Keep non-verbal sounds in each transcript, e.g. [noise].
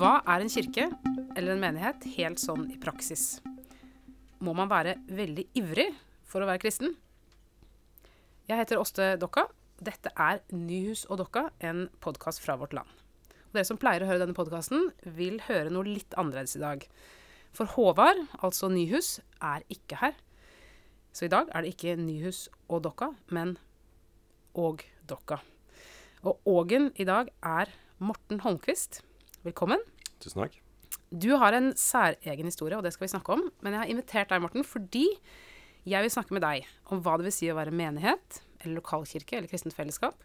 Hva er en kirke eller en menighet helt sånn i praksis? Må man være veldig ivrig for å være kristen? Jeg heter Åste Dokka. Dette er Nyhus og Dokka, en podkast fra vårt land. Og dere som pleier å høre denne podkasten, vil høre noe litt annerledes i dag. For Håvard, altså Nyhus, er ikke her. Så i dag er det ikke Nyhus og Dokka, men og Dokka. Og Ågen i dag er Morten Holmquist. Velkommen. Tusen takk. Du har en særegen historie, og det skal vi snakke om. Men jeg har invitert deg, Morten, fordi jeg vil snakke med deg om hva det vil si å være menighet, eller lokalkirke, eller kristent fellesskap.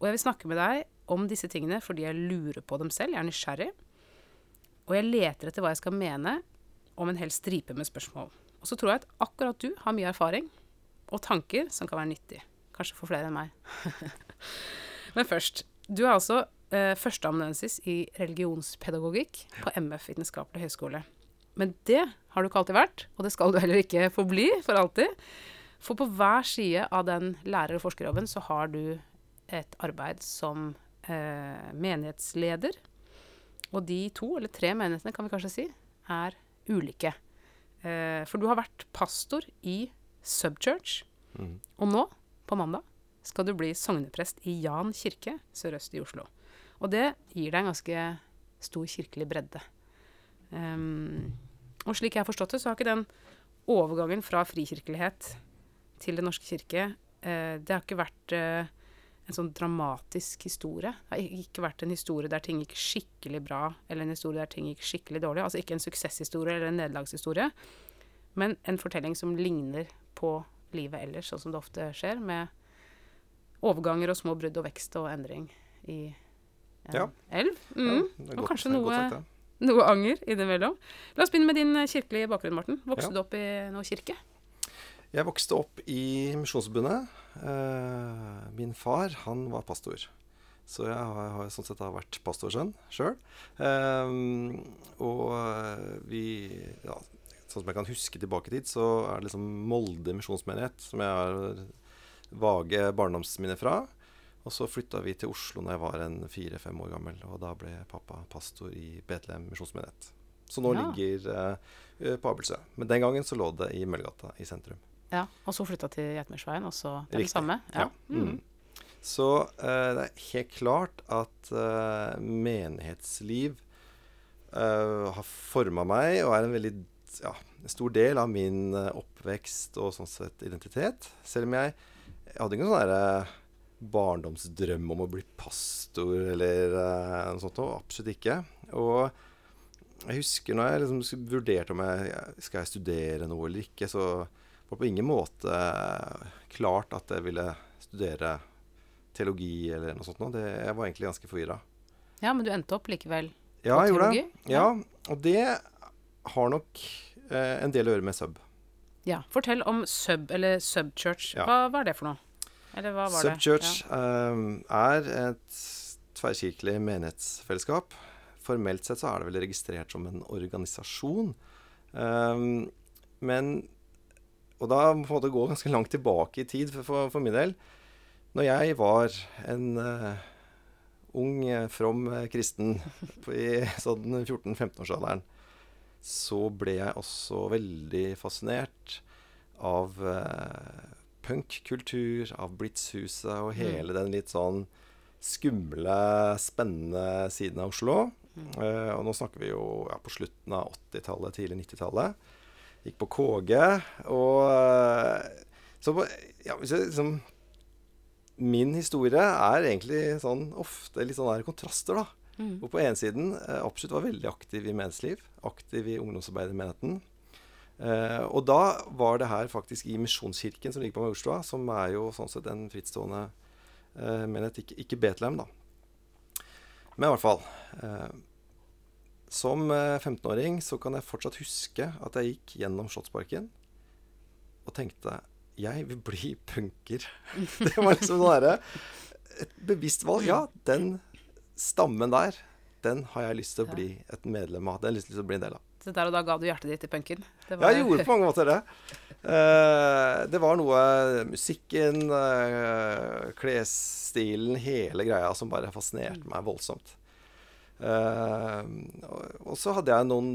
Og jeg vil snakke med deg om disse tingene fordi jeg lurer på dem selv. Jeg er nysgjerrig. Og jeg leter etter hva jeg skal mene om en hel stripe med spørsmål. Og så tror jeg at akkurat du har mye erfaring og tanker som kan være nyttig. Kanskje for flere enn meg. [laughs] Men først. Du er altså eh, førsteamanuensis i religionspedagogikk på MF Vitenskapelig høgskole. Men det har du ikke alltid vært, og det skal du heller ikke forbli for alltid. For på hver side av den lærer- og forskerjobben så har du et arbeid som eh, menighetsleder. Og de to, eller tre menighetene kan vi kanskje si, er ulike. Eh, for du har vært pastor i Subchurch, mm. og nå, på mandag, skal du bli sogneprest i Jan kirke sørøst i Oslo. Og det gir deg en ganske stor kirkelig bredde. Um, og slik jeg har forstått det, så har ikke den overgangen fra frikirkelighet til Den norske kirke uh, Det har ikke vært uh, en sånn dramatisk historie. Det har ikke vært en historie der ting gikk skikkelig bra, eller en historie der ting gikk skikkelig dårlig. Altså ikke en suksesshistorie eller en nederlagshistorie, men en fortelling som ligner på livet ellers, sånn som det ofte skjer, med overganger og små brudd og vekst og endring i Ja. elv. Ja, Mm. er og kanskje noe, sagt, det. noe anger innimellom. La oss begynne med din eh, kirkelige bakgrunn, Morten. Vokste Ja. du opp i noe kirke? Jeg vokste opp i Misjonsforbundet. Eh, min far, han var pastor. Så jeg har, har sånn sett vært pastorsønn sjøl. og eh, vi ja, Sånn som jeg kan huske tilbake i tid, så er det liksom Molde misjonsmenighet som jeg har vage barndomsminner fra. Og så flytta vi til Oslo når jeg var en fire-fem år gammel, og da ble pappa pastor i Betlehem misjonsmenighet. Så nå Ja. ligger eh, på Abelsø. Men den gangen så lå det i Møllergata i sentrum. Ja. Og så flytta til Geitmyrsveien, og så det er det samme? Ja. Mm. Så eh, det er helt klart at eh, menighetsliv eh, har forma meg og er en veldig ja, stor del av min eh, oppvekst og sånn sett identitet. Selv om jeg, jeg hadde ikke noen sånn derre barndomsdrøm om å bli pastor eller uh, noe sånt noe. Absolutt ikke. Og jeg husker når jeg liksom vurderte om jeg skal jeg studere noe eller ikke, så var det på ingen måte eh, klart at jeg ville studere teologi eller noe sånt. noe. Det, jeg var egentlig ganske forvirra. Ja, men du endte opp likevel Ja, på jeg teologi? det. Ja, og det har nok eh, en del å gjøre med sub. Ja. Fortell om sub, eller subchurch. Ja. Hva var det for noe? Eller hva var det? Subchurch Um, er et tverrkirkelig menighetsfellesskap. Formelt sett så er det vel registrert som en organisasjon. Um, men Og da må det gå ganske langt tilbake i tid for, for, for min del. Når jeg var en uh, ung, from eh, kristen på- i sånn 14-15-årsalderen, så ble jeg også veldig fascinert av eh, punkkultur, av Blitzhuset og hele den litt sånn skumle, spennende siden av Oslo. Eh, og nå snakker vi jo ja, på slutten av 80-tallet, tidlig 90-tallet. Gikk på KG, og eh, Så på, ja, hvis jeg liksom Min historie er egentlig sånn ofte litt sånn der kontraster, da. Mm. Og på ene siden eh, absolutt var veldig aktiv i menighetsliv. Aktiv i ungdomsarbeidet i menigheten. Eh, og da var det her faktisk i Misjonskirken som ligger på Majorstua, som er jo sånn sett en frittstående eh, menighet, ikke, ikke Betlehem, da. Men i hvert fall. Eh, som eh, 15-åring så kan jeg fortsatt huske at jeg gikk gjennom Slottsparken og tenkte jeg vil bli punker. [laughs] det var liksom sånn derre Et bevisst valg. Ja, den stammen der, den har jeg lyst til å bli et medlem av. Den har jeg lyst til å bli en del av. Så der og da ga du hjertet ditt til punken? Det Ja, jeg gjorde på mange måter det. Uh, det var noe Musikken, uh, klesstilen, hele greia som bare fascinerte meg voldsomt. Uh, og, så hadde jeg noen,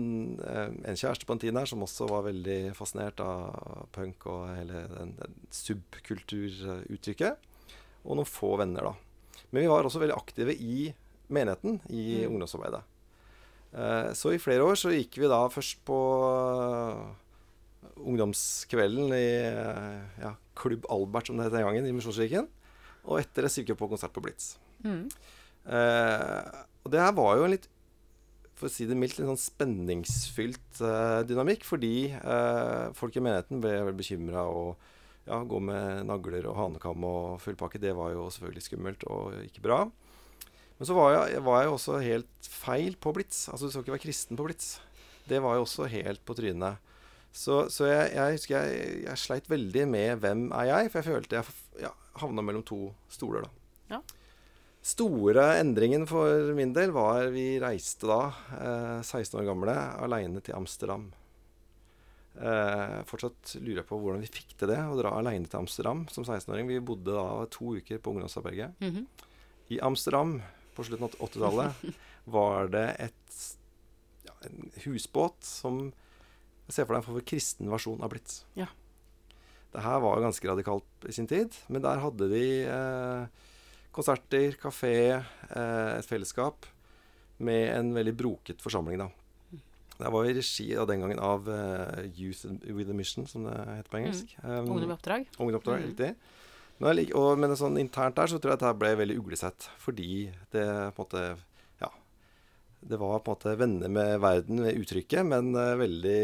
eh, en kjæreste på en tid her som også var veldig fascinert av punk og hele den, den subkulturuttrykket. Og noen få venner, da. Men vi var også veldig aktive i menigheten, i Mm. ungdomsarbeidet. Eh, så i flere år så gikk vi da først på eh, ungdomskvelden i eh, ja, Klubb Albert, som det het den gangen, i Misjonskirken. Og etter det så gikk vi på konsert på Blitz. Mm. Eh, og det her var jo en litt for å si det mildt, en sånn spenningsfylt eh, dynamikk. Fordi eh, folk i menigheten ble veldig bekymra og ja, gå med nagler og hanekam og full pakke. Det var jo selvfølgelig skummelt og ikke bra. Men så var jeg, var jeg også helt feil på Blitz. Altså Du skal ikke være kristen på Blitz. Det var jo også helt på trynet. Så, så jeg, jeg husker jeg, jeg sleit veldig med hvem er jeg, for jeg følte jeg ja, havna mellom to stoler, da. Ja. Store endringen for min del var vi reiste da, eh, 16 år gamle, aleine til Amsterdam. Eh, fortsatt lurer jeg på hvordan vi fikk til det, å dra aleine til Amsterdam som 16-åring. Vi bodde da to uker på ungdomsarbeidet mm -hmm. I Amsterdam på slutten av 80-tallet var det et, ja, en husbåt som ser for deg en for kristen versjon av Blitz. Ja. Det her var jo ganske radikalt i sin tid, men der hadde de eh, konserter, kafé, eh, et fellesskap med en veldig broket forsamling, da. Det var i regi av den gangen av uh, Youth with a Mission, som det heter på engelsk. Um, Ungdom i oppdrag. Ungdomsoppdrag, Mm. riktig. Men, lik- og, men sånn internt der så tror jeg at det ble veldig uglesett. Fordi det på en måte Ja. Det var på en måte venner med verden ved uttrykket, men uh, veldig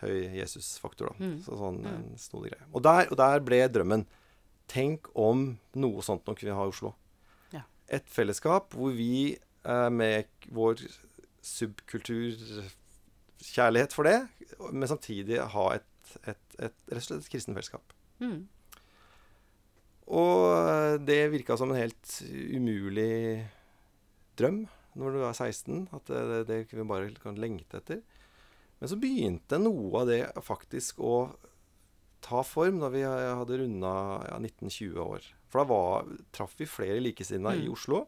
høy Jesus-faktor, da. Mm. Så sånn Mm. en snodig greie. Og der, og der ble drømmen. Tenk om noe sånt nå kunne vi ha i Oslo. Ja. Et fellesskap hvor vi uh, med vår subkulturkjærlighet for det, men samtidig ha et, et, et, rett og slett et kristent fellesskap. Mm. Og eh, det virka som en helt umulig drøm når du er 16. At det, det, det vi bare kan lengte etter. Men så begynte noe av det faktisk å ta form da vi hadde runda ja, 19-20 år. For da var, traff vi flere likesinnede i Mm. Oslo.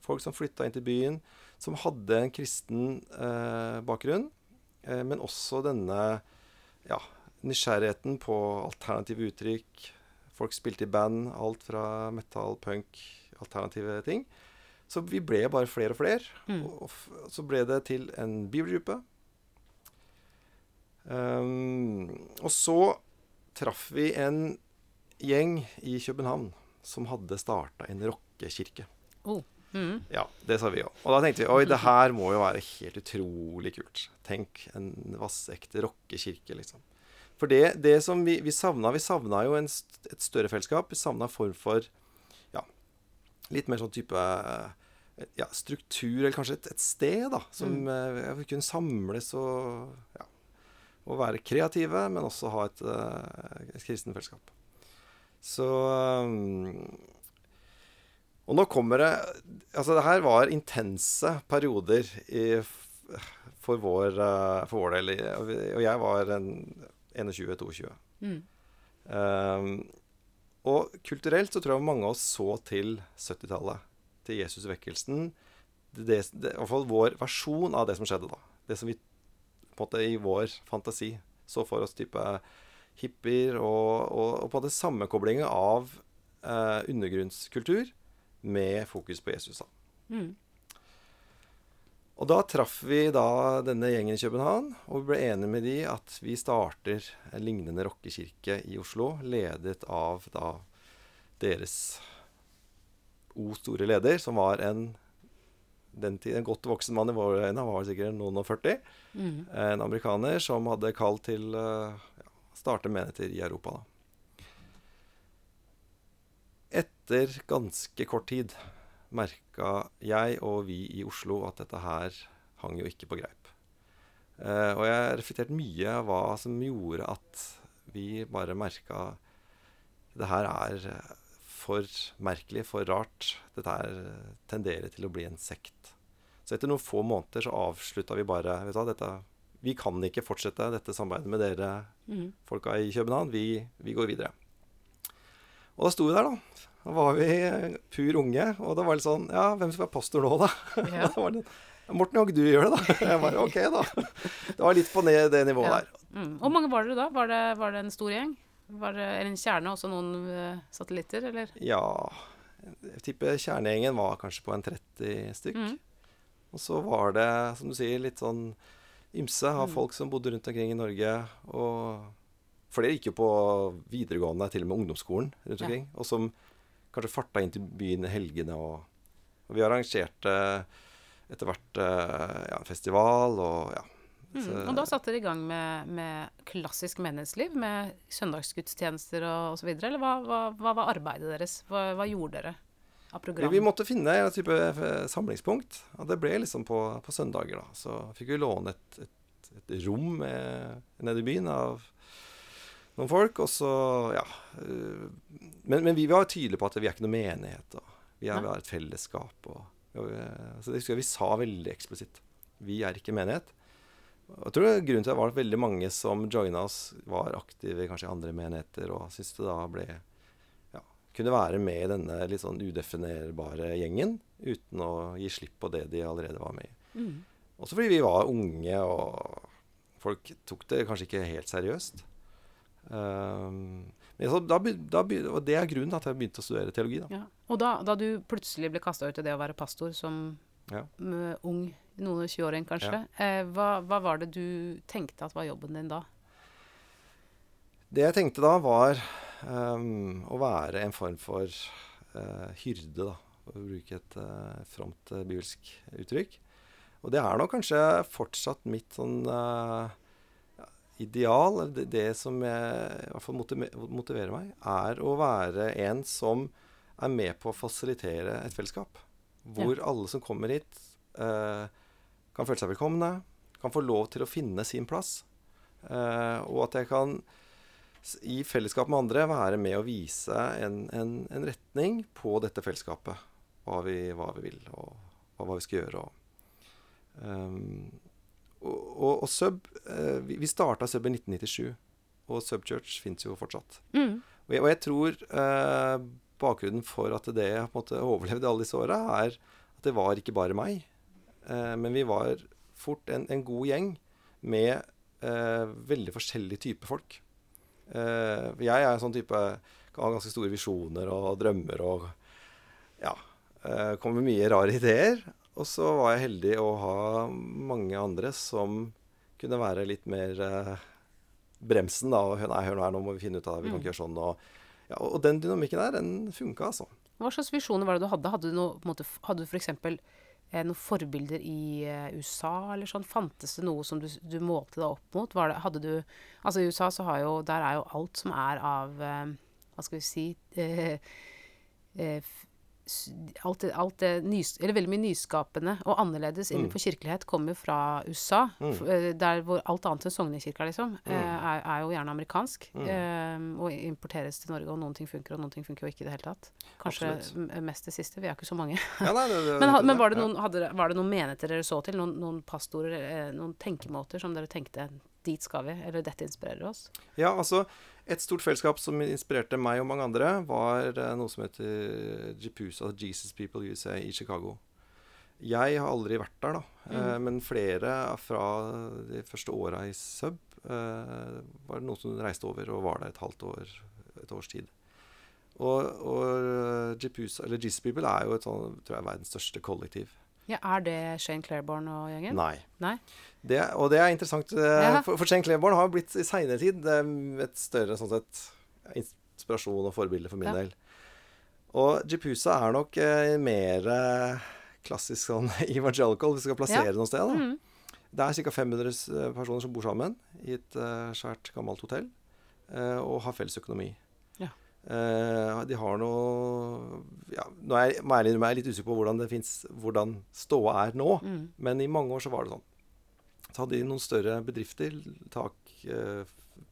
Folk som flytta inn til byen, som hadde en kristen eh, bakgrunn. Eh, men også denne ja, nysgjerrigheten på alternative uttrykk. Folk spilte i band, alt fra metal, punk, alternative ting. Så vi ble bare flere og flere. Mm. Og, og så ble det til en bibelgruppe. Um, og så traff vi en gjeng i København som hadde starta en rockekirke. Oh. Mm. Ja, det sa vi òg. Og da tenkte vi oi, det her må jo være helt utrolig kult. Tenk en vassekte rockekirke, liksom. For det, det som vi, vi savna Vi savna jo en, et større fellesskap. Vi savna form for ja, litt mer sånn type eh, ja, struktur, eller kanskje et, et sted, da. Som Mm. eh, ja, vi kunne samles og, ja, og være kreative, men også ha et, eh, et kristent fellesskap. Så Og nå kommer det Altså, det her var intense perioder i, for, vår, for vår del. Og jeg var en 21-22. Mm. Um, og kulturelt så tror jeg mange av oss så til 70-tallet. Til Jesus-vekkelsen. Det, det, det, I hvert fall vår versjon av det som skjedde da. Det som vi på en måte i vår fantasi så for oss type hippier og, og, og på en måte sammenkoblinga av eh, undergrunnskultur med fokus på Jesus. da. Mm. Og da traff vi da denne gjengen i København, og vi ble enige med de at vi starter en lignende rockekirke i Oslo, ledet av da deres o store leder, som var en den tiden, en godt voksen mann i våre øyne, han var sikkert noen og 40. Mm. En amerikaner som hadde kall til å ja, starte menigheter i Europa. Da. Etter ganske kort tid merka jeg og vi i Oslo at dette her hang jo ikke på greip. Eh, og jeg reflekterte mye av hva som gjorde at vi bare merka det her er for merkelig, for rart. Dette her tenderer til å bli en sekt. Så etter noen få måneder så avslutta vi bare vet du dette, Vi kan ikke fortsette dette samarbeidet med dere Mm. folka i København. Vi, vi går videre. Og da sto vi der, da. Da var vi pur unge. Og da var det litt sånn Ja, hvem skal være pastor nå, da? [laughs] Ja. da var det, Morten, kan ikke du gjøre det, da? Jeg bare OK, da. Det var litt på ned, det nivået Ja. der. Mm. Hvor mange var dere da? Var det, var det en stor gjeng? Var det en kjerne, også noen eh, satellitter, eller? Ja Jeg tipper kjernegjengen var kanskje på en 30 stykk. Mm. Og så var det, som du sier, litt sånn ymse av Mm. folk som bodde rundt omkring i Norge. Og flere gikk jo på videregående, til og med ungdomsskolen rundt Ja. omkring. Og som kanskje farta inn til byen i helgene. Og, og vi arrangerte etter hvert eh, ja, en festival og ja. Mm. Og da satte dere i gang med, med klassisk menighetsliv, med søndagsgudstjenester og osv., eller hva, hva, hva var arbeidet deres? Hva, hva gjorde dere av Vi, program? vi måtte finne en type eh, samlingspunkt. Og det ble liksom på, på søndager, da. Så fikk vi låne et, et, et rom med, nede i byen av noen folk. Og så, ja øh, men, men vi var tydelige på at vi er ikke noen menighet. Og vi er, vi er et fellesskap. Og, og, vi, så det husker jeg vi sa veldig eksplisitt. Vi er ikke menighet. Jeg tror det- grunnen til det var at veldig mange som joina oss, var aktive kanskje i andre menigheter, og syntes det da ble ja, kunne være med i denne litt sånn udefinerbare gjengen uten å gi slipp på det de allerede var med i. Mm. Også fordi vi var unge, og folk tok det kanskje ikke helt seriøst. Um, da, da, og det er grunnen til at jeg begynte å studere teologi. Da. Ja. Og da, da du plutselig ble kasta ut i det å være pastor som Ja. ung, noen og 20-åring kanskje, eh, hva, hva var det du tenkte at var jobben din da? Det jeg tenkte da, var um, å være en form for uh, hyrde, da, for å bruke et uh, fromt uh, bibelsk uttrykk. Og det er nok kanskje fortsatt mitt sånn ja, ideal, eller det, det som jeg, i hvert fall motive- motiverer meg, er å være en som er med på å fasilitere et fellesskap. Hvor alle som kommer hit, eh, kan føle seg velkomne, kan få lov til å finne sin plass. Eh, og at jeg kan i fellesskap med andre være med å vise en, en, en retning på dette fellesskapet. Hva vi, hva vi vil, og hva, hva vi skal gjøre. Og, um, og, og, og Sub eh, Vi, vi starta Sub i 1997, og Subchurch fins jo fortsatt. Mm. Og jeg, og jeg tror uh, bakgrunnen for at det måte overlevde alle disse åra, er at det var ikke bare meg. Uh, men vi var fort en, en god gjeng med veldig forskjellige typer folk. Jeg er en sånn type kan ha ganske store visjoner og drømmer og ja. Kommer med mye rare ideer. Og så var jeg heldig å ha mange andre som kunne være litt mer eh, bremsen, da. Og nei, hør nå her, nå må vi finne ut av det, vi kan Mm. ikke gjøre sånn. Og, ja, og den dynamikken der, den funka, altså. Hva slags visjoner var det du hadde? Hadde du, noe, måte, hadde du f.eks. Eh, noen forbilder i eh, USA, eller sånn? Fantes det noe som du, du målte deg opp mot? Var det, hadde du Altså, i USA så har jo Der er jo alt som er av eh, Hva skal vi si eh, eh, alt alt det nys, eller veldig mye nyskapende og annerledes innenfor kirkelighet kommer fra USA. Mm. eh, Der hvor alt annet enn sognekirka, liksom, eh, Mm. er, er jo gjerne amerikansk. Mm. eh, og importeres til Norge, og noen ting funker, og noen ting funker jo ikke i det hele tatt. Kanskje Absolutt. mest det siste. Vi er ikke så mange. Ja, nei, det, det, [laughs] Men, men var, det noen, hadde, var det noen menigheter dere så til? Noen, noen pastorer, eh, noen tenkemåter som dere tenkte dit skal vi, eller dette inspirerer oss? Ja, altså Et stort fellesskap som inspirerte meg og mange andre, var eh, noe som heter JPUSA, Jesus People USA, i Chicago. Jeg har aldri vært der, da. Eh, Mm. men flere fra de første åra i Sub eh, var det noen som reiste over og var der et halvt år, et års tid. Og, og JPUSA, eller Jesus People er jo et sånt, tror jeg, verdens største kollektiv. Ja, Er det Shane Clairborn og gjengen? Nei. Nei? Det, og det er interessant, eh, Ja. for, for Claiborne har blitt i seinere tid eh, et større sånn sett, inspirasjon og forbilde for min Ja. del. Og Jepusa er nok eh, mer eh, klassisk sånn [laughs] evangelical, hvis vi skal plassere ja. noe sted. da. Mm. Det er ca. 500 personer som bor sammen i et eh, svært, gammelt hotell, eh, og har felles økonomi. Ja. Eh, de har noe ja, Nå er jeg, jeg er litt usikker på hvordan det finnes, hvordan ståa er nå. Mm. Men i mange år så var det sånn. Så hadde de noen større bedrifter. Tak, eh,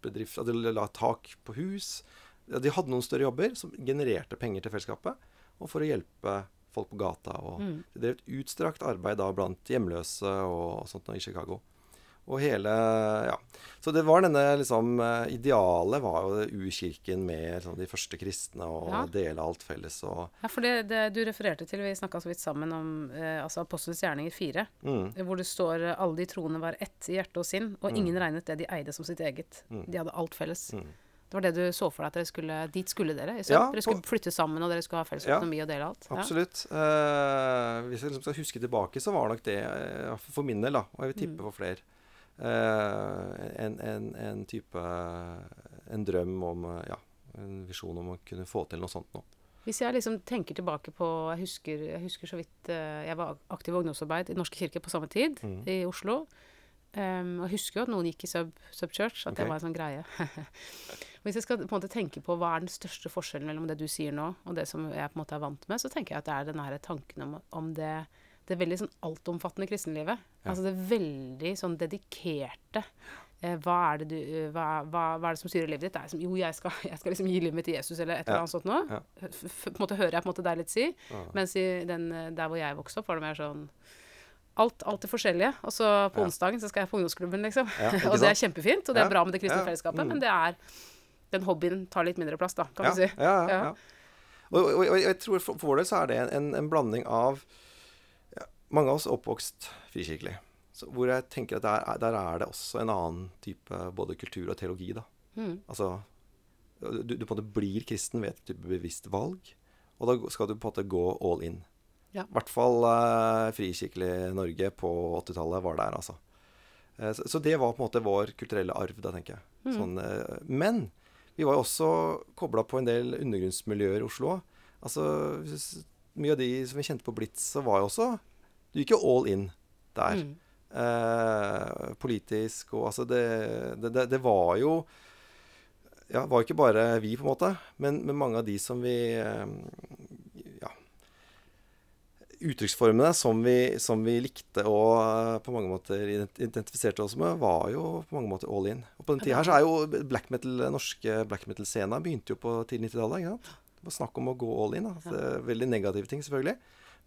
bedrift, la tak på hus. De hadde noen større jobber som genererte penger til fellesskapet. Og for å hjelpe folk på gata. Og Mm. de drev et utstrakt arbeid da blant hjemløse og sånt i Chicago. Og hele Ja. Så det var denne liksom eh, Idealet var jo det urkirken med liksom, de første kristne og Ja. dele alt felles og Ja, for det, det du refererte til, vi snakka så vidt sammen om eh, altså Apostelens gjerninger 4, mm, hvor det står eh, alle de troende var ett i hjerte og sinn, og ingen regnet det de eide som sitt eget. Mm. De hadde alt felles. mm. Det var det du så for deg at dere skulle Dit skulle dere? Ja, dere skulle flytte sammen, og dere skulle ha felles Ja. og dele alt? Ja. Absolutt. Eh, hvis jeg liksom skal huske tilbake, så var nok det eh, for min del, da, og jeg vil tippe Mm. for flere, eh, en, en, en type En drøm om eh, Ja, en visjon om å kunne få til noe sånt nå. Hvis jeg liksom tenker tilbake på Jeg husker, jeg husker så vidt eh, Jeg var aktiv i ungdomsarbeid i Norske kirke på samme tid, Mm. i Oslo. Um, og jeg husker jo at noen gikk i sub, sub church, at det var en sånn greie. [laughs] Hvis jeg skal på en måte tenke på hva er den største forskjellen mellom det du sier nå, og det som jeg på en måte er vant med, så tenker jeg at det er den her tanken om, om det, det veldig sånn altomfattende kristenlivet. Ja. Altså det veldig sånn dedikerte. Eh, hva, er det du, eh, hva, hva, hva er det som styrer livet ditt? Det er som, jo, jeg skal, [laughs] jeg skal liksom gi livet mitt til Jesus, eller et eller Ja. annet sånt noe. Ja. På en måte hører jeg på en måte deg litt si. Ja. Mens i den, eh, der hvor jeg vokste opp, var det mer sånn Alt, alt det forskjellige. Og så på Ja. onsdagen så skal jeg på ungdomsklubben, liksom. Ja, [laughs] og det er kjempefint, og det er bra med det kristne ja, fellesskapet, mm. men det er Den hobbyen tar litt mindre plass, da, kan ja, du si. Ja, ja, Ja. ja. Og, og, og jeg tror for, vår del så er det en, en blanding av ja, Mange av oss er oppvokst frikirkelig. Så hvor jeg tenker at der, er- der er det også en annen type både kultur og teologi, da. Mm. Altså du, du på en måte blir kristen ved et type bevisst valg, og da skal du på en måte gå all in. Ja. I hvert fall eh, frikirkelig Norge på 80-tallet var der, altså. Eh, så, så det var på en måte vår kulturelle arv, da, tenker jeg. Mm. Sånn, eh, men vi var jo også kobla på en del undergrunnsmiljøer i Oslo. Altså, mye av de som vi kjente på Blitz, så var jo også Du gikk jo all in der. Mm. Eh, politisk og altså det, det, det, var jo Ja, var ikke bare vi, på en måte, men, men mange av de som vi eh, Ja. Uttrykksformene som vi, som vi likte og eh, på mange måter identifiserte oss med, var jo på mange måter all in. Og på den tida her så er jo black metal, norske black metal-scena begynte jo på tidlig 90-tallet. Det var snakk om å gå all in. Da. Det er veldig negative ting, selvfølgelig.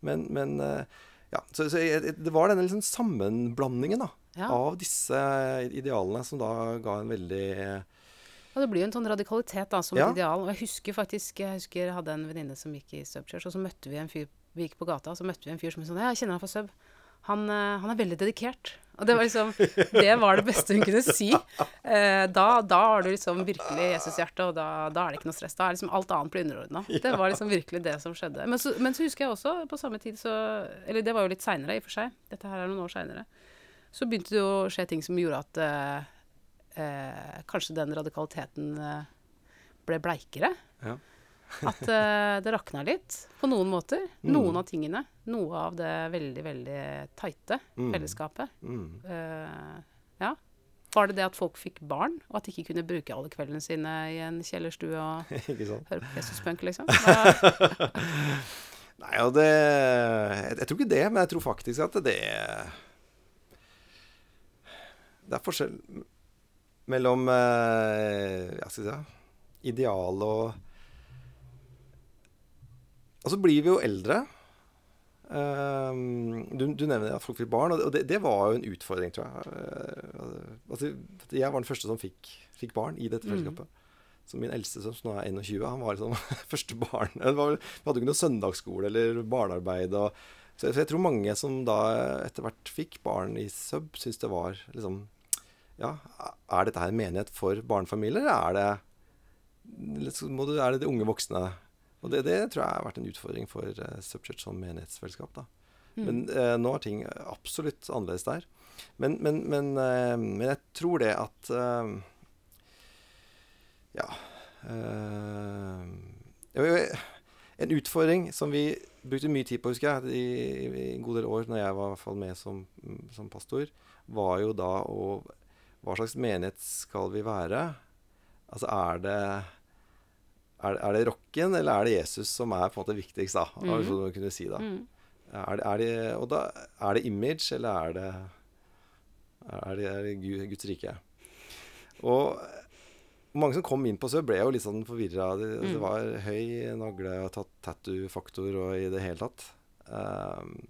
Men, men eh, ja, så, så jeg- det var denne liksom sammenblandingen da, Ja. av disse idealene som da ga en veldig ja, det blir jo en sånn radikalitet da, som Ja. et ideal. Og jeg husker faktisk Jeg husker jeg hadde en venninne som gikk i Subchurch, og så møtte vi en fyr Vi gikk på gata, og så møtte vi en fyr som sånn Ja, jeg kjenner han fra Sub. Han, eh, han er veldig dedikert. Og det var liksom Det var det beste hun kunne si. Eh, da, da har du liksom virkelig Jesushjerte, og da, da er det ikke noe stress. Da er liksom alt annet blir underordna. Det var liksom virkelig det som skjedde. Men så, men så husker jeg også, på samme tid så Eller det var jo litt seinere, i og for seg. Dette her er noen år seinere. Så begynte det å skje ting som gjorde at eh, eh, kanskje den radikaliteten eh, ble bleikere. Ja. At uh, det rakna litt, på noen måter. Mm. Noen av tingene. Noe av det veldig, veldig tighte Mm. fellesskapet. mm. Uh, ja. Var det det at folk fikk barn, og at de ikke kunne bruke alle kveldene sine i en kjellerstue og [laughs] høre på Jesus-punk, liksom? [laughs] Nei, og det jeg, jeg tror ikke det, men jeg tror faktisk at det Det er forskjell mellom eh, jeg skal si, ideal og Og så blir vi jo eldre. Um, du, du nevner at folk fikk barn, og det, det var jo en utfordring, tror jeg. Uh, altså, jeg var den første som fikk, fikk barn i dette Mm. fellesskapet. Så min eldste, som nå er 21, han var liksom [laughs] første barn. Var, vi hadde jo ikke noe søndagsskole eller barnearbeid. Og, så, jeg, så jeg tror mange som da etter hvert fikk barn i sub, syntes det var liksom Ja, er dette her en menighet for barnefamilier, eller er det, liksom, må du, er det de unge voksne? Og det, det tror jeg har vært en utfordring for uh, Subchurch som menighetsfellesskap. da. Mm. Men uh, nå er ting absolutt annerledes der. Men, men, men, uh, men jeg tror det at uh, Ja eh, En utfordring som vi brukte mye tid på, husker jeg, i, i en god del år når jeg var hvert fall med som, som pastor, var jo da å Hva slags menighet skal vi være? Altså, er det er, er det rocken, eller er det Jesus som er på en måte viktigst, da? Mm Mhm. -hmm. kunne si da. Mm. Er det, er det, og da er det image, eller er det Er det, er det Gud, Guds rike? Og mange som kom inn på Sub, ble jo litt sånn forvirra. Det, det Mm. var høy nagle og tatt tattoo-faktor og i det hele tatt. Um,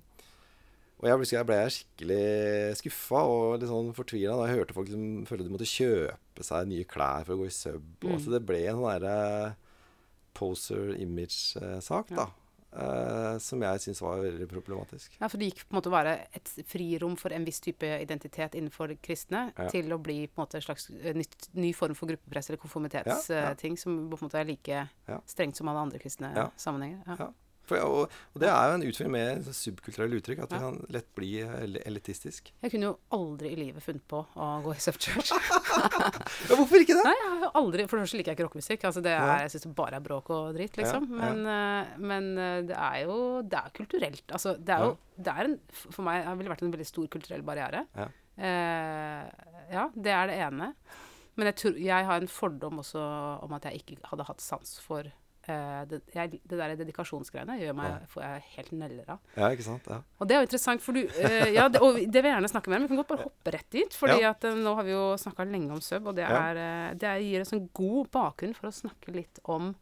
Og jeg ble, jeg ble skikkelig skuffa og litt sånn fortvila da jeg hørte folk som følte de måtte kjøpe seg nye klær for å gå i sub. Mm. Og så det ble en sånn derre poser image-sak, da. eh, som jeg syns var veldig problematisk. Ja, for det gikk på en måte å være et frirom for en viss type identitet innenfor kristne Ja. til å bli på en måte en slags eh, nytt, ny form for gruppepress eller konformitetsting, Ja, ja. uh, som på en måte er like Ja. strengt som alle andre kristne Ja. sammenhenger. Ja. For, og, og det er jo en utfordring med subkulturelle uttrykk, at det kan lett bli elitistisk. Jeg kunne jo aldri i livet funnet på å gå i subchurch. [laughs] Ja, hvorfor ikke det? Nei, jeg har aldri For det første liker jeg ikke rockemusikk. Altså det er, jeg syns det bare er bråk og dritt, liksom. Ja, ja. Men, eh, men eh, det er jo Det er kulturelt. Altså, det er jo det er en, For meg har det vært en veldig stor kulturell barriere. Ja. Eh, ja, det er det ene. Men jeg, tror, jeg har en fordom også om at jeg ikke hadde hatt sans for eh, det, jeg, det der dedikasjonsgreiene gjør meg, Ja. får jeg helt neller av. Ja, ikke sant? Ja. Og det er jo interessant, for du uh, Ja, det, og det vil jeg gjerne snakke mer om. Vi kan godt bare hoppe rett dit. Fordi Ja. at uh, nå har vi jo snakka lenge om sub, og det, er, det gir oss en god bakgrunn for å snakke litt om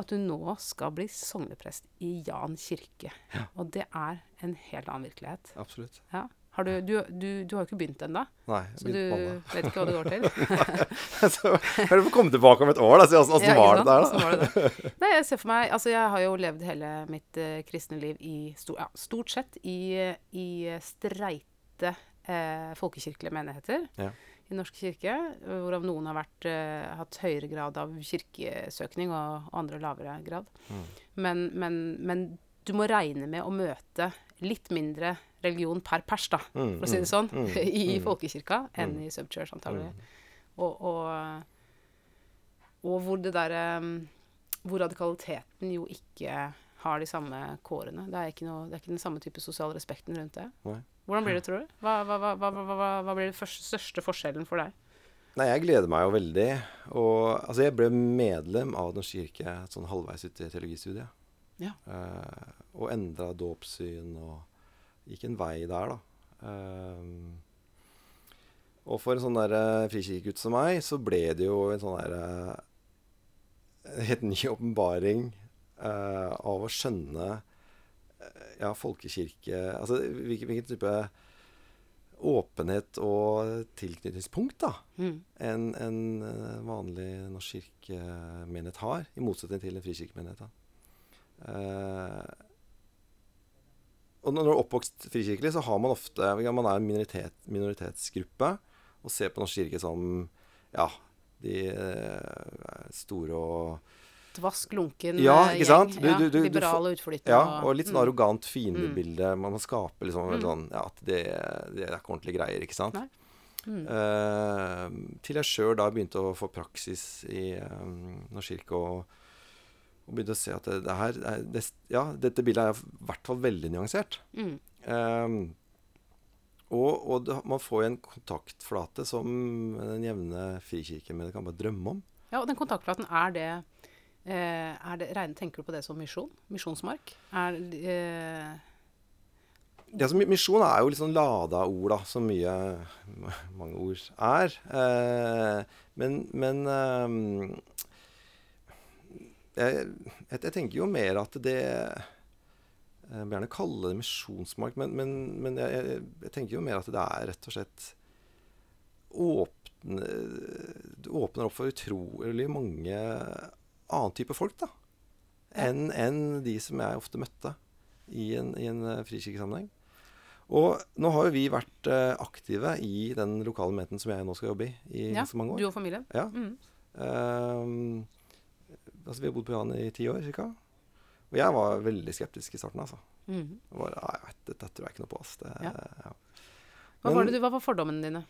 at du nå skal bli sogneprest i Jan kirke. Ja. Og det er en helt annen virkelighet. Absolutt. Ja. Har du, du, du, du har jo ikke begynt ennå, så du vet ikke hva det går til. [laughs] så kan du få komme tilbake om et år da, si åssen Ja, var det der, da. Nei, jeg ser for meg Altså, jeg har jo levd hele mitt uh, kristne liv i ja, stort sett i, i streite uh, folkekirkelige menigheter Ja. i Norsk kirke, hvorav noen har vært, uh, hatt høyere grad av kirkesøkning, og, og andre lavere grad. Mm. Men, men, men du må regne med å møte litt mindre religion per pers, da, Mm, for å si det mm, sånn, mm, [laughs] i folkekirka enn i subchurch, antagelig. Og, og, og hvor det derre Hvor radikaliteten jo ikke har de samme kårene. Det er ikke, noe, det er ikke den samme type sosial respekten rundt det. Nei. Hvordan blir det, tror du? Hva, hva, hva, hva, hva, hva, hva blir den første, største forskjellen for deg? Nei, jeg gleder meg jo veldig. Og altså, jeg ble medlem av Den norske kirke sånn halvveis ute i teologistudiet. Ja. Eh, og endra dåpssyn og gikk en vei der, da. Eh, og for en sånn der eh, frikirkegutt som meg, så ble det jo en sånn der eh, [laughs] helt ny åpenbaring eh, av å skjønne eh, ja, folkekirke Altså hvilken, hvilken type åpenhet og tilknytningspunkt da, Mm. en, en vanlig norsk kirkemenighet har, i motsetning til en frikirkemenighet. da. Eh, og når du er oppvokst frikirkelig, så har man ofte Man er en minoritet, minoritetsgruppe og ser på Norsk kirke som ja, de eh, store og Dvask, lunken Ja, eh, ikke gjeng. sant? Du- ja, du- du- du liberal og. Ja, og litt sånn mm. arrogant fiendebilde. Man skaper liksom Mm. sånn Ja, at det, det er ikke ordentlige greier, ikke sant? Mm. Eh, til jeg sjøl da begynte å få praksis i um, Norsk kirke og, og begynte å se at det, det her er, det, Ja, dette bildet er i hvert fall veldig nyansert. Mm. Um, og og det, man får en kontaktflate som den jevne frikirkemedlem kan bare drømme om. Ja, og den kontaktflaten, er det, eh, er det regne, Tenker du på det som misjon? Misjonsmark? Er, eh, det som Misjon er jo litt sånn lada ord, da, som mye [laughs] mange ord er. Eh, men men ehm, jeg, jeg, jeg tenker jo mer at det Jeg vil gjerne kalle det misjonsmark, men, men, men jeg, jeg, tenker jo mer at det er rett og slett åpne, åpner opp for utrolig mange annen type folk, da. Enn en de som jeg ofte møtte i en, i en eh, frikirkesammenheng. Og nå har jo vi vært eh, aktive i den lokale menigheten som jeg nå skal jobbe i i ja, så mange år. du og familien? Ja. Mm. Ehm, altså vi har bodd på Jan i ti år ca. Og jeg var veldig skeptisk i starten. altså. Mm. Nei, jeg vet, dette tror jeg ikke noe på. ass. Det, Ja. ja. Hva, Men- var det, du- hva var fordommene dine?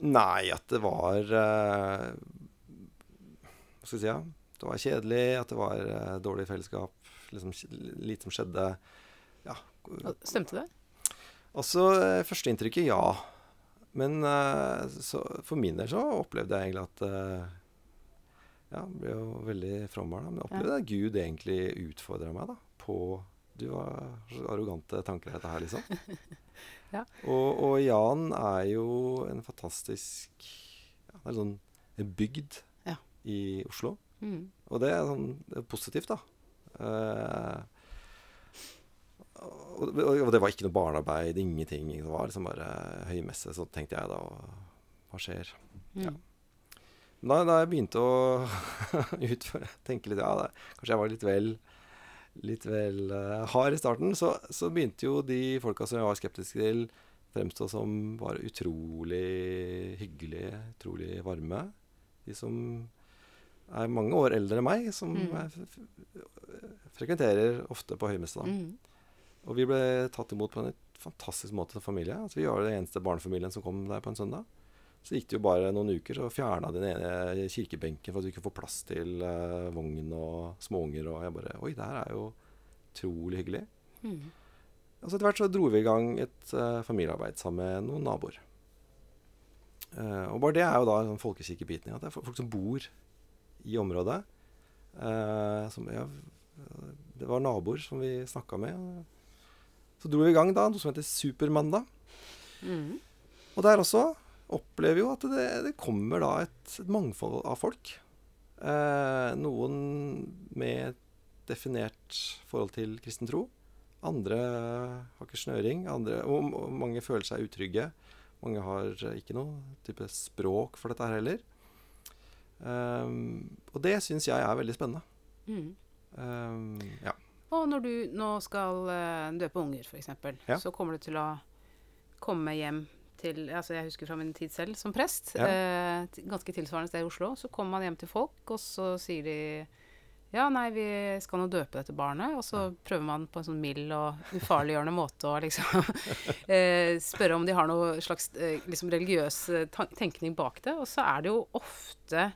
Nei, at det var uh, Hva skal jeg si? Ja? Det var kjedelig, at det var uh, dårlig fellesskap. Liksom, lite som skjedde. Ja. Stemte det? Altså, eh, førsteinntrykket, ja. Men uh, så, for min del så opplevde jeg egentlig at Ja, ble jo veldig frambarna. Men jeg opplevde at Gud egentlig utfordra meg da, på Du har så arrogante tanker dette her, liksom. [laughs] Ja. og, og Jan er jo en fantastisk ja, Det er sånn en bygd Ja. i Oslo. Mm. Og det er, sånn, det er positivt, da. Eh, og og, det var ikke noe barnearbeid, ingenting. Det var liksom bare høymesse. Så tenkte jeg da Hva skjer? Ja. Mm. Da, da jeg begynte å [laughs] utføre, tenke litt Ja, da, kanskje jeg var litt vel Litt vel uh, hard i starten. Så, så begynte jo de folka som jeg var skeptisk til, fremstå som bare utrolig hyggelige, utrolig varme. De som er mange år eldre enn meg, som Mm. jeg frekventerer ofte på høymesse. Mm. Og vi ble tatt imot på en fantastisk måte som familie. Altså, vi var den eneste barnefamilien som kom der på en søndag. Så gikk det jo bare noen uker, så fjerna den ene kirkebenken for at du ikke får plass til uh, vogn og småunger. Og jeg bare Oi, det her er jo utrolig hyggelig. Mm. Og så etter hvert så dro vi i gang et uh, familiearbeid sammen med noen naboer. Uh, og bare det er jo da sånn folkekirkebiten. At det er folk som bor i området. Uh, som, ja, det var naboer som vi snakka med. Så dro vi i gang da noe som heter Supermandag. Mm. Og der også opplever jo at det, det kommer da et, et mangfold av folk. Eh, noen med definert forhold til kristen tro. Andre har ikke snøring. Andre, og, og mange føler seg utrygge. Mange har ikke noe type språk for dette her heller. Um, og det syns jeg er veldig spennende. Mm. Um, ja. Og når du nå skal eh, døpe unger, f.eks., Ja. så kommer du til å komme hjem til altså Jeg husker fra min tid selv som prest. Ja. Eh, ganske tilsvarende sted i Oslo. Så kommer man hjem til folk, og så sier de ja, nei, vi skal nå døpe dette barnet. Og så prøver man på en sånn mild og ufarliggjørende [laughs] måte å liksom [laughs] eh, spørre om de har noe slags eh, liksom religiøs eh, tenkning bak det. Og så er det jo ofte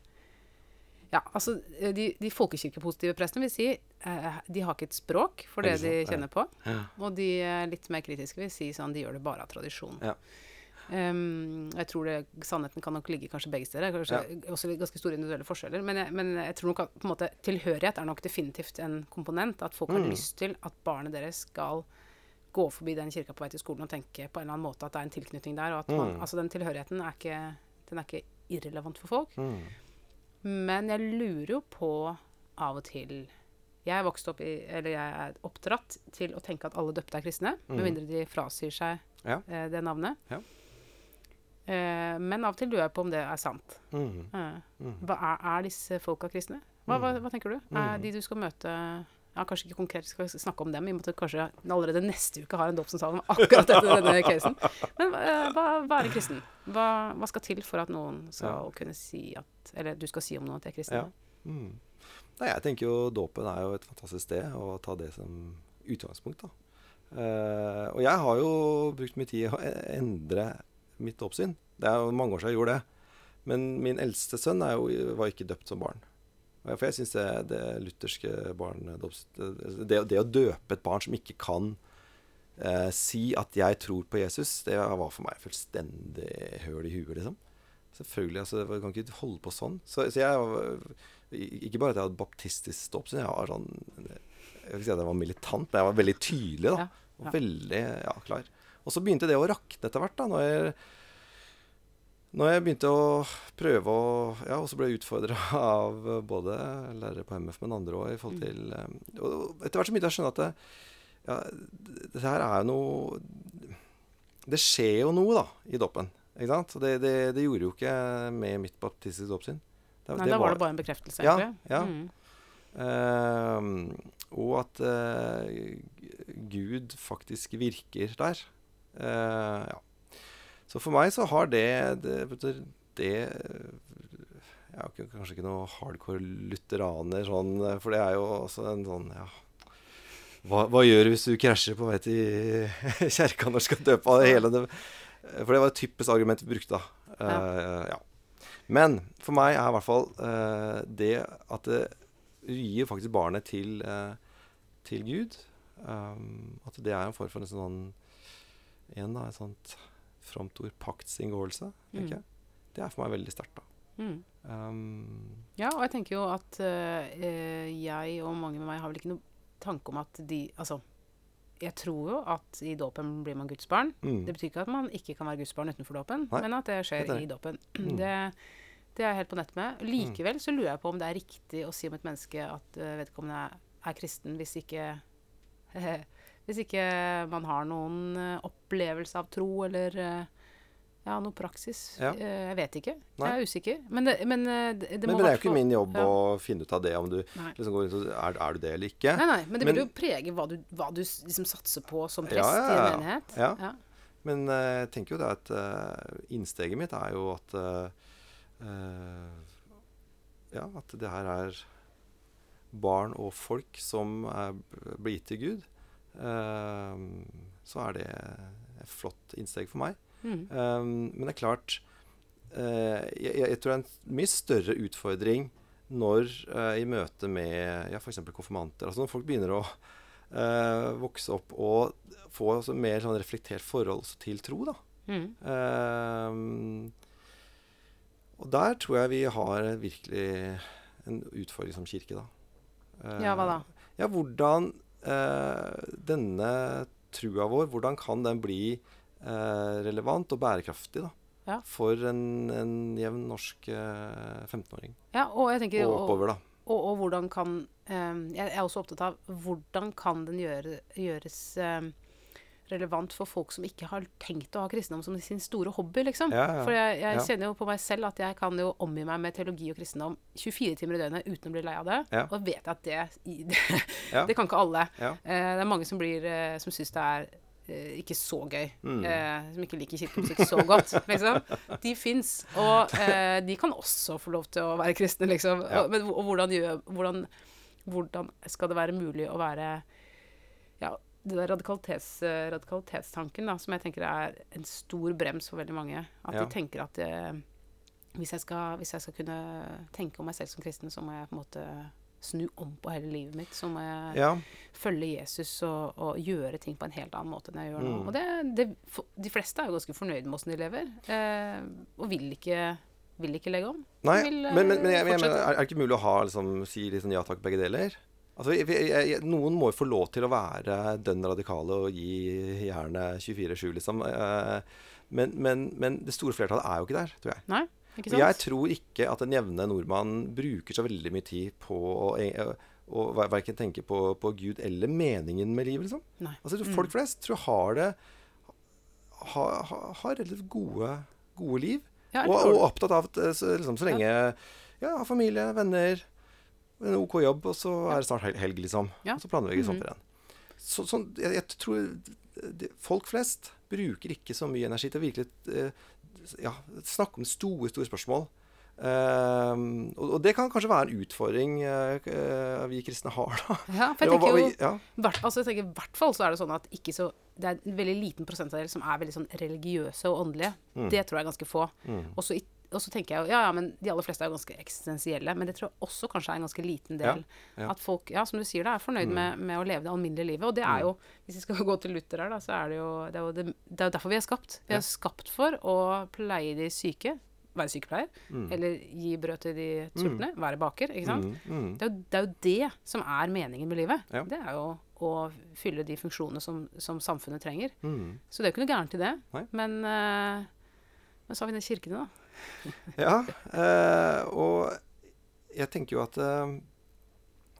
ja, altså eh, De, de folkekirkepositive prestene vil si eh, de har ikke et språk for det det de kjenner på. Ja. Og de litt mer kritiske vil si sånn de gjør det bare av tradisjon. Ja. Ehm, jeg tror det, sannheten kan nok ligge kanskje begge steder. Kanskje også ganske store individuelle forskjeller. Men jeg, men jeg tror nok at på en måte, tilhørighet er nok definitivt en komponent. At folk har Mm. lyst til at barnet deres skal gå forbi den kirka på vei til skolen og tenke på en eller annen måte at det er en tilknytning der. Og at man, Mm. altså den tilhørigheten er ikke, den er ikke irrelevant for folk. Mm. Men jeg lurer jo på av og til Jeg er opp i, eller jeg er oppdratt til å tenke at alle døpte er kristne. Med Mhm. mindre de frasier seg Ja. eh, det navnet. Ja. Eh, men av og til lurer jeg på om det er sant. Mm. Eh, Mm. hva er, er disse folka kristne? Hva, hva, hva tenker du? Er Mhm. de du skal møte ja, Kanskje ikke konkret skal snakke om dem, i og med at kanskje allerede neste uke har en dåpssamtale om akkurat dette, denne casen. Men eh, hva, hva er en kristen? Hva, skal til for at noen skal kunne si at Eller du skal si om noen at de er kristne? Ja. Mm. Nei, jeg tenker jo dåpen er jo et fantastisk sted å ta det som utgangspunkt. da. Uh, og jeg har jo brukt mye tid å e- endre mitt oppsyn. Det er jo mange år siden jeg gjorde det. Men min eldste sønn jo, var ikke døpt som barn. For jeg syns det, det lutherske barnedåps... Det, det å døpe et barn som ikke kan eh, si at 'jeg tror på Jesus', det var for meg fullstendig høl i huet, liksom. Selvfølgelig. altså, Vi kan ikke holde på sånn. Så, så jeg Ikke bare at jeg hadde baptistisk dåpssyn, jeg var sånn Jeg vil ikke si at jeg var militant, men jeg var veldig tydelig. da. Og veldig ja, klar. Og så begynte det å rakne etter hvert. da, når jeg, når jeg begynte å prøve å Ja, og så ble jeg utfordra [laughs] av både lærere på MF, men andre òg, i forhold til eh, Og etter hvert så begynte jeg å skjønne at det, ja, det her er jo noe Det skjer jo noe, da, i dåpen. Ikke sant? Det, det, det gjorde jo ikke med mitt baptistiske dåpssyn. Nei, da var det bare en bekreftelse, Ja, egentlig. ja. Mm. Uh, og at uh, Gud faktisk virker der. Eh, ja. Så for meg så har det Det, det Jeg er jo kanskje ikke noe hardcore lutheraner, sånn, for det er jo også en sånn ja, hva, hva gjør du hvis du krasjer på vei til [laughs] kjerka når du skal døpe av hele det? For det var et typisk argument vi brukte da. Uh, ja. Men for meg er i hvert fall uh, det at det gir faktisk barnet til, uh, til Gud um, At det er en form for en sånn igjen da, et sånt fromt ord paktsinngåelse, tenker Mm. jeg. Det er for meg veldig sterkt. da. Mm. Um, Ja, og jeg tenker jo at uh, jeg og mange med meg har vel ikke noe tanke om at de Altså, jeg tror jo at i dåpen blir man Guds barn. mm, Det betyr ikke at man ikke kan være Guds barn utenfor dåpen, men at det skjer det det. i dåpen. Mm. Det, det er jeg helt på nett med. Likevel så lurer jeg på om det er riktig å si om et menneske at uh, vedkommende er, er kristen, hvis ikke [laughs] Hvis ikke man har noen eh, opplevelse av tro eller eh, ja, noe praksis. Ja. Eh, jeg vet ikke. Nei. Jeg er usikker. Men det, men, eh, det, det Men, må men det er jo ikke min jobb ja. å finne ut av det, om du liksom går og er, er du det eller ikke. Nei, nei, men det Men- vil jo prege hva du, hva du liksom satser på som prest ja, i en ja. menighet. Ja. Men jeg tenker jo det at uh, innsteget mitt er jo at eh, Ja, at det her er barn og folk som er blir gitt til Gud. Eh, så er det et flott innsteg for meg. Mm. Um, men det er klart eh, jeg, jeg tror det er en mye større utfordring når eh, i møte med ja, f.eks. konfirmanter altså Når folk begynner å eh, vokse opp og få altså, mer sånn reflektert forhold til tro. da. Mm. Um, og der tror jeg vi har virkelig en utfordring som kirke, da. Uh, Ja, hva da? Ja, hvordan denne trua vår, hvordan kan den bli eh, relevant og bærekraftig da, Ja. for en, en jevn norsk eh, 15-åring Ja, og og oppover, da. og, og hvordan kan eh, Jeg er også opptatt av hvordan kan den gjøre, gjøres eh, relevant for folk som ikke har tenkt å ha kristendom som sin store hobby, liksom. Ja, ja. For jeg, jeg Ja. kjenner jo på meg selv at jeg kan jo omgi meg med teologi og kristendom 24 timer i døgnet uten å bli lei av det. Og vet jeg at det, [laughs] det, det kan ikke alle. Eh, det er mange som, blir, eh, som syns det er eh, ikke så gøy. Mm. Eh, som ikke liker kirkemusikk så godt, [laughs] liksom. De fins. Og eh, de kan også få lov til å være kristne, liksom. Og, men og hvordan, hvordan, hvordan skal det være mulig å være Ja, der radikalitets, eh, radikalitetstanken, da, som jeg tenker er en stor brems for veldig mange. At Ja. de tenker at eh, hvis, jeg skal, hvis jeg skal kunne tenke om meg selv som kristen, så må jeg på en måte snu om på hele livet mitt. Så må jeg Ja. følge Jesus og, og gjøre ting på en helt annen måte enn jeg gjør nå. Mm. Og det, det, for, de fleste er jo ganske fornøyd med åssen de lever, eh, og vil ikke, vil ikke legge om. Nei, vil, men, men, men jeg, jeg mener, er det ikke mulig å ha, liksom, si sånn ja takk, begge deler? Altså, jeg, jeg, noen må jo få lov til å være dønn radikale og gi jernet 24-7, liksom. Eh, Men, men, men det store flertallet er jo ikke der, tror jeg. Nei, ikke sant? jeg tror ikke at den jevne nordmann bruker så veldig mye tid på å, å, å verken tenke på, på Gud eller meningen med livet, liksom. Nei. Altså, Mm. folk flest tror jeg har det Har, har, har relativt gode, gode liv. Ja, Og, og opptatt av at eh, så, liksom, så lenge ja, familie, venner, en OK jobb, og så er det snart hel- helg, liksom. Og så planlegger vi Mhm. sommerferien. Så, sånn, jeg, jeg tror det, Folk flest bruker ikke så mye energi til å virkelig eh, ja, snakke om store, store spørsmål. Um, og, og det kan kanskje være en utfordring uh, vi kristne har, da. Ja, for jeg tenker jo ja, hvert, altså jeg tenker, I hvert fall så er det sånn at ikke så, det er en veldig liten prosentandel som er veldig sånn religiøse og åndelige. Mm. Det tror jeg er ganske få. mm, Og så, i- og så tenker jeg jo, ja, ja, men de aller fleste er jo ganske eksistensielle. Men det tror jeg også kanskje er en ganske liten del. Ja, ja. At folk, ja, som du sier, da, er fornøyd Mm. med, med å leve det alminnelige livet. Og det er jo, hvis vi skal [laughs] gå til Luther her, da, så er det jo det er jo, det, det er jo derfor vi er skapt. Vi er skapt for å pleie de syke. Være sykepleier. mm, Eller gi brød til de sultne. Være baker. Ikke sant? mm, mm. Det, er jo, det er jo det som er meningen med livet. Det er jo å fylle de funksjonene som, som samfunnet trenger. Mm. Så det er jo ikke noe gærent i det. Nei. Men, uh, men så har vi den kirken, da. [laughs] Ja, eh, og jeg tenker jo at eh,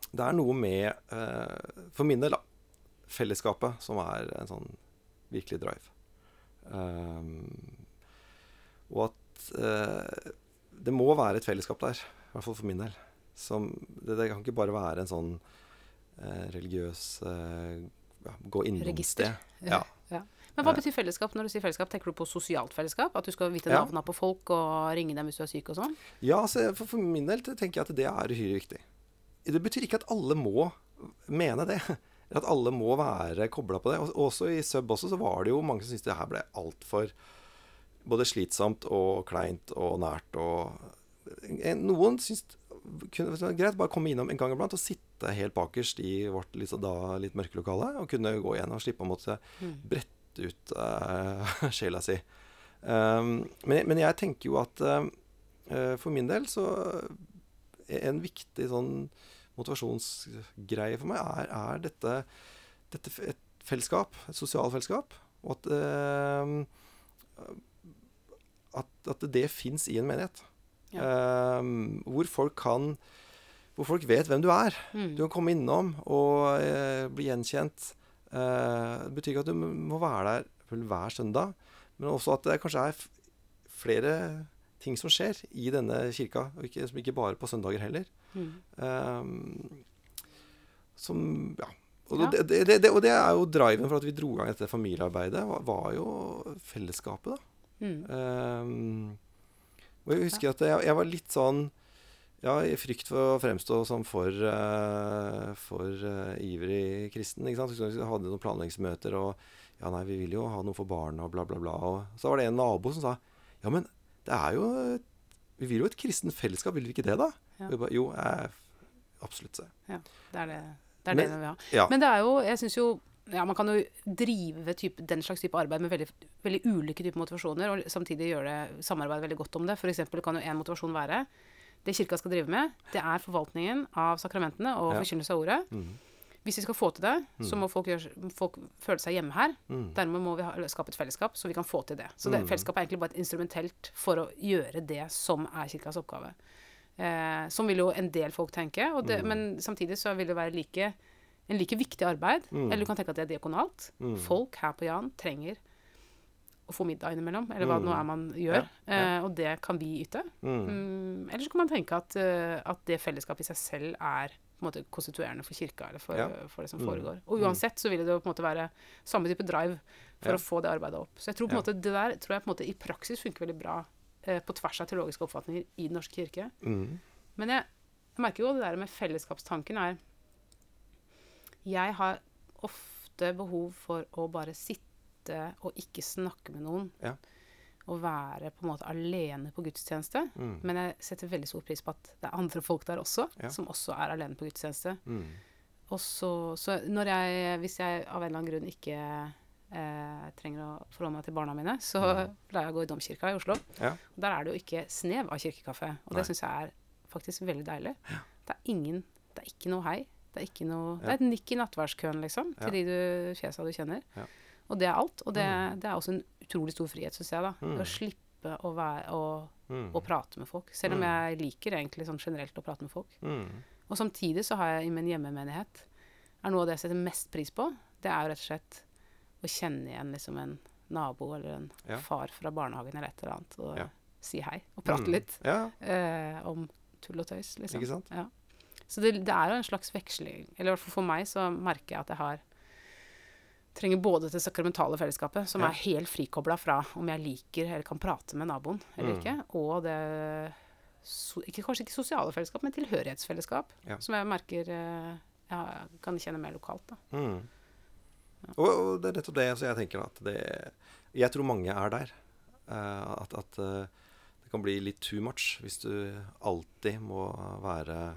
det er noe med, eh, for min del, da, fellesskapet som er en sånn virkelig drive. Um, og at eh, det må være et fellesskap der, i hvert fall for min del. Som, det, det kan ikke bare være en sånn eh, religiøs eh, gå innom Register. sted. Ja. Men hva Eh. betyr fellesskap? Når du sier fellesskap, tenker du på sosialt fellesskap? At du skal vite Ja. navnene på folk og ringe dem hvis du er syk og sånn? Ja, altså, for, for min del tenker jeg at det er uhyre viktig. Det betyr ikke at alle må mene det. [laughs] Eller at alle må være kobla på det. Og også i sub også, så var det jo mange som syntes det her ble altfor både slitsomt og kleint og nært og Noen syntes kunne, greit bare komme innom en gang iblant og sitte helt bakerst i vårt liksom, da litt mørke lokale og kunne gå igjen og slippe å måtte Mm. Ut uh, [laughs] sjela si. Um, men, men jeg tenker jo at eh, for min del så er en viktig sånn motivasjonsgreie for meg er, er dette, dette et fellesskap, et sosialt fellesskap. Og at, uh, at, at det fins i en menighet. Eh, hvor folk kan Hvor folk vet hvem du er. Mm. Du kan komme innom og eh, bli gjenkjent. Eh, det betyr ikke at du må være der hver søndag, men også at det kanskje er flere ting som skjer i denne kirka, og ikke, som ikke bare på søndager heller. Mm. Um, som Ja. Og, Ja. Det, det, det, og det er jo driven for at vi dro i gang dette familiearbeidet, var, var jo fellesskapet, da. Mm. Um, og jeg husker at jeg, jeg var litt sånn ja, i frykt for å fremstå som for, uh, for uh, ivrig kristen. ikke sant? Vi hadde noen planleggingsmøter, og ja, nei, vi vil jo ha noe for barna, og bla, bla, bla. Og så var det en nabo som sa ja, men det er jo Vi vil jo et kristent fellesskap, vil vi ikke det, da? Ja. Bare, jo, jeg, absolutt. Så. Det er det, det, er Men- det vi vil ha. Ja. Men det er jo Jeg syns jo ja, Man kan jo drive type, den slags type arbeid med veldig, veldig ulike typer motivasjoner, og samtidig gjøre det, samarbeide veldig godt om det. Eksempel kan jo en motivasjon være Det kirka skal drive med, det er forvaltningen av sakramentene og Ja. forkynnelse av ordet. Mm. Hvis vi skal få til det, så må folk, gjøre, folk føle seg hjemme her. Mm. Dermed må vi ha, skape et fellesskap, så vi kan få til det. Så det, Mm. fellesskapet er egentlig bare et instrumentelt for å gjøre det som er kirkas oppgave. Eh, som vil jo en del folk tenke, det, Mm. men samtidig så vil det være like, en like viktig arbeid. Mm. Eller du kan tenke at det er diakonalt. Mm. Folk her på Jan trenger å få middag innimellom, eller hva det nå Mm. er man gjør. Ja, ja. Eh, og det kan vi yte. Mm. Mm, eller så kan man tenke at, uh, at det fellesskapet i seg selv er på en måte konstituerende for kirka, eller for, Ja. for det som Mm. foregår. Og uansett så vil det jo på en måte være samme type drive for å få det arbeidet opp. Så jeg tror på en måte det der tror jeg på en måte i praksis funker veldig bra eh, på tvers av teologiske oppfatninger i Den norske kirke. Mm. Men jeg, jeg merker jo det der med fellesskapstanken er Jeg har ofte behov for å bare sitte og ikke snakke med noen. Ja. Og være på en måte alene på gudstjeneste. Mm. Men jeg setter veldig stor pris på at det er andre folk der også, Ja. som også er alene på gudstjeneste. Mm. Og så, så når jeg, hvis jeg av en eller annen grunn ikke eh, trenger å forholde meg til barna mine, så Mm. lar jeg gå i Domkirka i Oslo. Ja. Og der er det jo ikke snev av kirkekaffe. Og det syns jeg er faktisk veldig deilig. Det er ingen Det er ikke noe hei. Det er ikke noe Det er et nikk i nattverdskøen, liksom, til Ja. de du fjesa du kjenner. Og det er alt. Og det, det er også en utrolig stor frihet, syns jeg, da. Mm. Å slippe å være å, Mm. å prate med folk. Selv om Mm. jeg liker egentlig sånn generelt å prate med folk. Mm. Og samtidig så har jeg i min hjemmemenighet er Noe av det jeg setter mest pris på, det er jo rett og slett å kjenne igjen liksom en nabo eller en Ja. far fra barnehagen eller et eller annet, og Ja. si hei og prate Mm. litt Ja, eh, om tull og tøys, liksom. ikke sant? Ja. Så det, det er jo en slags veksling. Eller i hvert fall for meg så merker jeg at jeg har trenger både det sakramentale fellesskapet, som Ja. er helt frikobla fra om jeg liker eller kan prate med naboen eller Mm. ikke, og det so, ikke, Kanskje ikke sosiale fellesskap, men tilhørighetsfellesskap, Ja. som jeg merker eh, jeg kan kjenne mer lokalt. Da. Mm. Og, og det er nettopp det så jeg tenker at det Jeg tror mange er der. Uh, at at uh, det kan bli litt too much hvis du alltid må være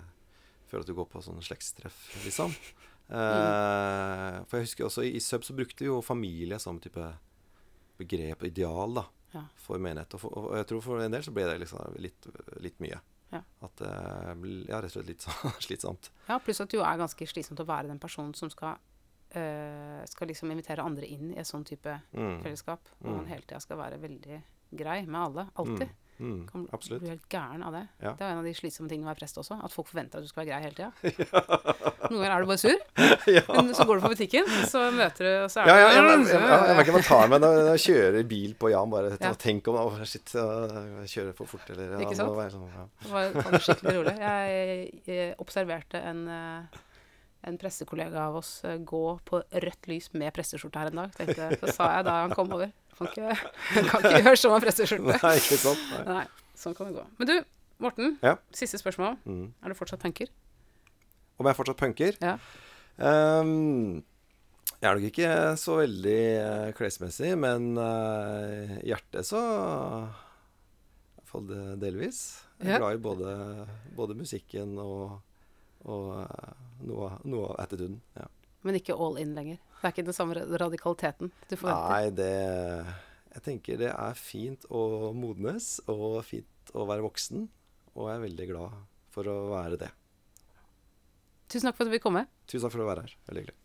Føle at du går på sånne slektstreff, liksom. Eh, for jeg husker også i Sub så brukte vi jo familie som type begrep ideal da, Ja. for menighet. Og, for, og jeg tror for en del så ble det liksom litt, litt mye. Ja. At det ble ja, rett og slett litt [laughs] så, slitsomt. Ja, pluss at det jo er ganske slitsomt å være den personen som skal, eh, skal liksom invitere andre inn i et sånn type Mm. fellesskap. Hvor man Mm. hele tida skal være veldig grei med alle. Alltid. Mm. Kan Mm. Absolutt. bli helt gæren av det. Ja. Det er en av de slitsomme tingene med å være prest også. At folk forventer at du skal være grei hele tida. [laughs] Noen ganger er du bare sur, [laughs] ja. men så går du på butikken, så møter du, og så er Ja, du ja, ja, jeg, merker man tar meg når jeg kjører bil på Jan. Bare Ja. tenk om oh, Shit, jeg kjører for fort, eller ja, Ikke sant? være sånn, ja. Det var det skikkelig rolig. Jeg, jeg observerte en, eh, en pressekollega av oss eh, gå på rødt lys med presteskjorte her en dag. Tenkte, så sa jeg da han kom over Kan ikke, [laughs] kan ikke gjøre sånn med presseskjorte. Nei, ikke sant? Nei. Nei, sånn kan det gå. Men du, Morten. Ja. Siste spørsmål. Mm. Er du fortsatt punker? Om jeg fortsatt punker? Ja. Um, jeg er nok ikke så veldig eh, klesmessig, men uh, hjertet så I hvert fall delvis. Jeg er Ja. glad i både, både musikken og, og eh, noe, noe av attituden. Ja. Men ikke all in lenger. Det er ikke den samme radikaliteten du forventer. Nei, det Jeg tenker det er fint å modnes, og fint å være voksen. Og jeg er veldig glad for å være det. Tusen takk for at du vil komme. Tusen takk for å være her. Veldig hyggelig.